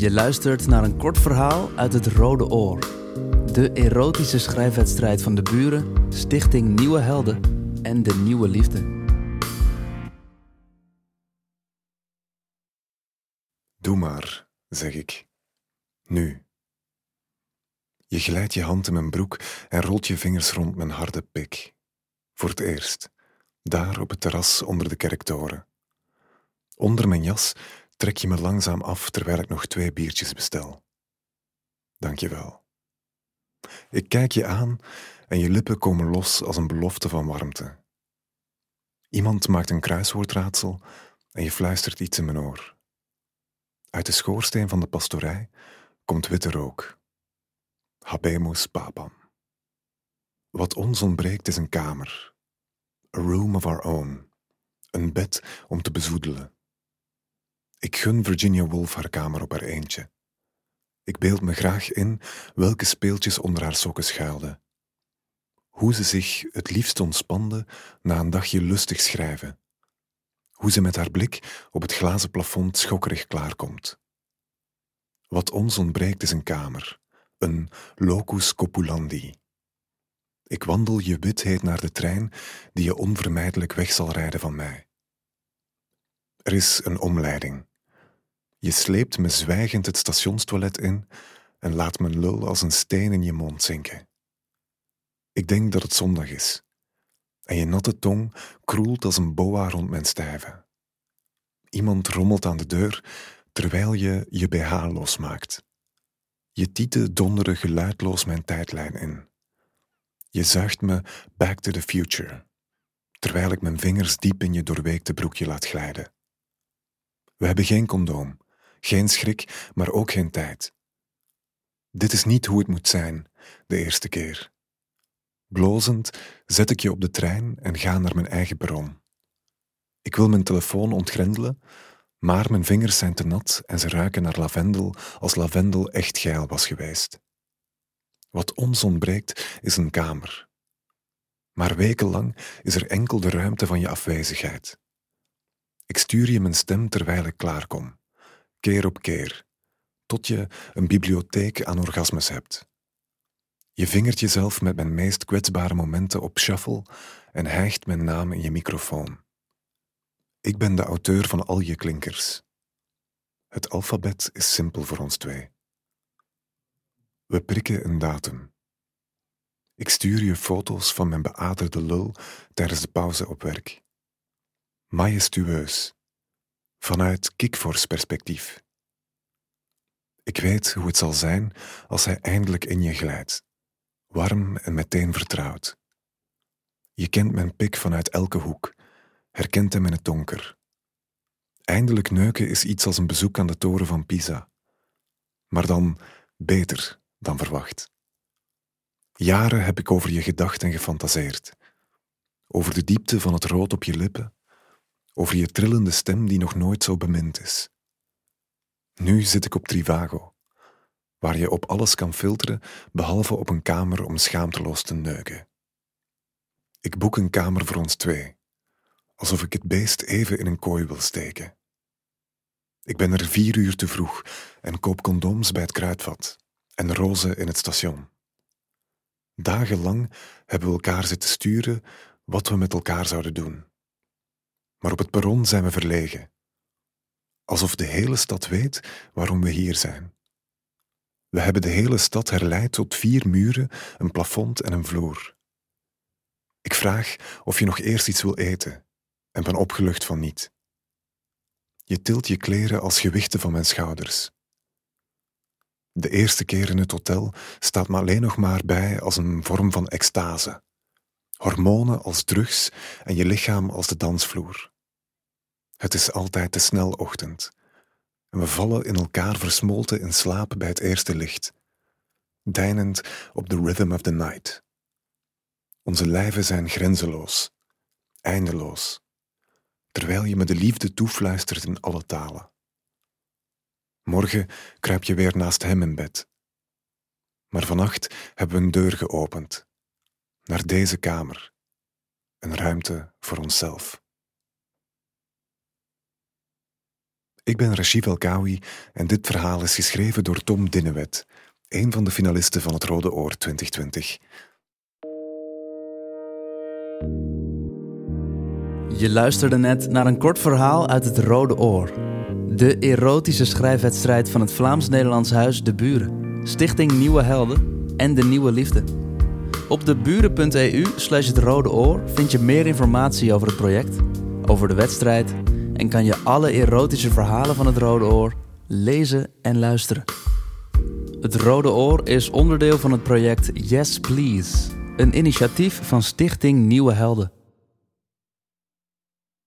Je luistert naar een kort verhaal uit het Rode Oor. De erotische schrijfwedstrijd van de buren, Stichting Nieuwe Helden en de Nieuwe Liefde. Doe maar, zeg ik. Nu. Je glijdt je hand in mijn broek en rolt je vingers rond mijn harde pik. Voor het eerst, daar op het terras onder de kerktoren. Onder mijn jas trek je me langzaam af terwijl ik nog twee biertjes bestel. Dank je wel. Ik kijk je aan en je lippen komen los als een belofte van warmte. Iemand maakt een kruiswoordraadsel en je fluistert iets in mijn oor. Uit de schoorsteen van de pastorij komt witte rook. Habemus papam. Wat ons ontbreekt is een kamer. A room of our own. Een bed om te bezoedelen. Ik gun Virginia Woolf haar kamer op haar eentje. Ik beeld me graag in welke speeltjes onder haar sokken schuilden. Hoe ze zich het liefst ontspande na een dagje lustig schrijven. Hoe ze met haar blik op het glazen plafond schokkerig klaarkomt. Wat ons ontbreekt is een kamer, een locus copulandi. Ik wandel je witheid naar de trein die je onvermijdelijk weg zal rijden van mij. Er is een omleiding. Je sleept me zwijgend het stationstoilet in en laat mijn lul als een steen in je mond zinken. Ik denk dat het zondag is. En je natte tong kroelt als een boa rond mijn stijve. Iemand rommelt aan de deur terwijl je je BH losmaakt. Je tieten donderen geluidloos mijn tijdlijn in. Je zuigt me back to the future, terwijl ik mijn vingers diep in je doorweekte broekje laat glijden. We hebben geen condoom, geen schrik, maar ook geen tijd. Dit is niet hoe het moet zijn, de eerste keer. Blozend zet ik je op de trein en ga naar mijn eigen perron. Ik wil mijn telefoon ontgrendelen, maar mijn vingers zijn te nat en ze ruiken naar lavendel als lavendel echt geil was geweest. Wat ons ontbreekt is een kamer. Maar wekenlang is er enkel de ruimte van je afwezigheid. Ik stuur je mijn stem terwijl ik klaarkom, keer op keer, tot je een bibliotheek aan orgasmes hebt. Je vingert jezelf met mijn meest kwetsbare momenten op shuffle en hijgt mijn naam in je microfoon. Ik ben de auteur van al je klinkers. Het alfabet is simpel voor ons twee. We prikken een datum. Ik stuur je foto's van mijn beaderde lul tijdens de pauze op werk. Majestueus, vanuit Kikfors perspectief. Ik weet hoe het zal zijn als hij eindelijk in je glijdt, warm en meteen vertrouwd. Je kent mijn pik vanuit elke hoek herkent hem in het donker. Eindelijk neuken is iets als een bezoek aan de toren van Pisa. Maar dan beter dan verwacht. Jaren heb ik over je gedacht en gefantaseerd. Over de diepte van het rood op je lippen. Over je trillende stem die nog nooit zo bemind is. Nu zit ik op Trivago, waar je op alles kan filteren behalve op een kamer om schaamteloos te neuken. Ik boek een kamer voor ons twee alsof ik het beest even in een kooi wil steken. Ik ben er vier uur te vroeg en koop condooms bij het kruidvat en rozen in het station. Dagenlang hebben we elkaar zitten sturen wat we met elkaar zouden doen. Maar op het perron zijn we verlegen, alsof de hele stad weet waarom we hier zijn. We hebben de hele stad herleid tot vier muren, een plafond en een vloer. Ik vraag of je nog eerst iets wil eten en ben opgelucht van niet. Je tilt je kleren als gewichten van mijn schouders. De eerste keer in het hotel staat me alleen nog maar bij als een vorm van extase. Hormonen als drugs en je lichaam als de dansvloer. Het is altijd te snel ochtend. En we vallen in elkaar versmolten in slaap bij het eerste licht, deinend op the rhythm of the night. Onze lijven zijn grenzeloos, eindeloos terwijl je me de liefde toefluistert in alle talen. Morgen kruip je weer naast hem in bed. Maar vannacht hebben we een deur geopend, naar deze kamer, een ruimte voor onszelf. Ik ben Rashid Elkawi en dit verhaal is geschreven door Tom Dinnewet, een van de finalisten van het Rode Oor 2020. Je luisterde net naar een kort verhaal uit het Rode Oor. De erotische schrijfwedstrijd van het Vlaams-Nederlands Huis De Buren, Stichting Nieuwe Helden en De Nieuwe Liefde. Op deburen.eu slash het Rode Oor vind je meer informatie over het project, over de wedstrijd en kan je alle erotische verhalen van het Rode Oor lezen en luisteren. Het Rode Oor is onderdeel van het project Yes Please, een initiatief van Stichting Nieuwe Helden.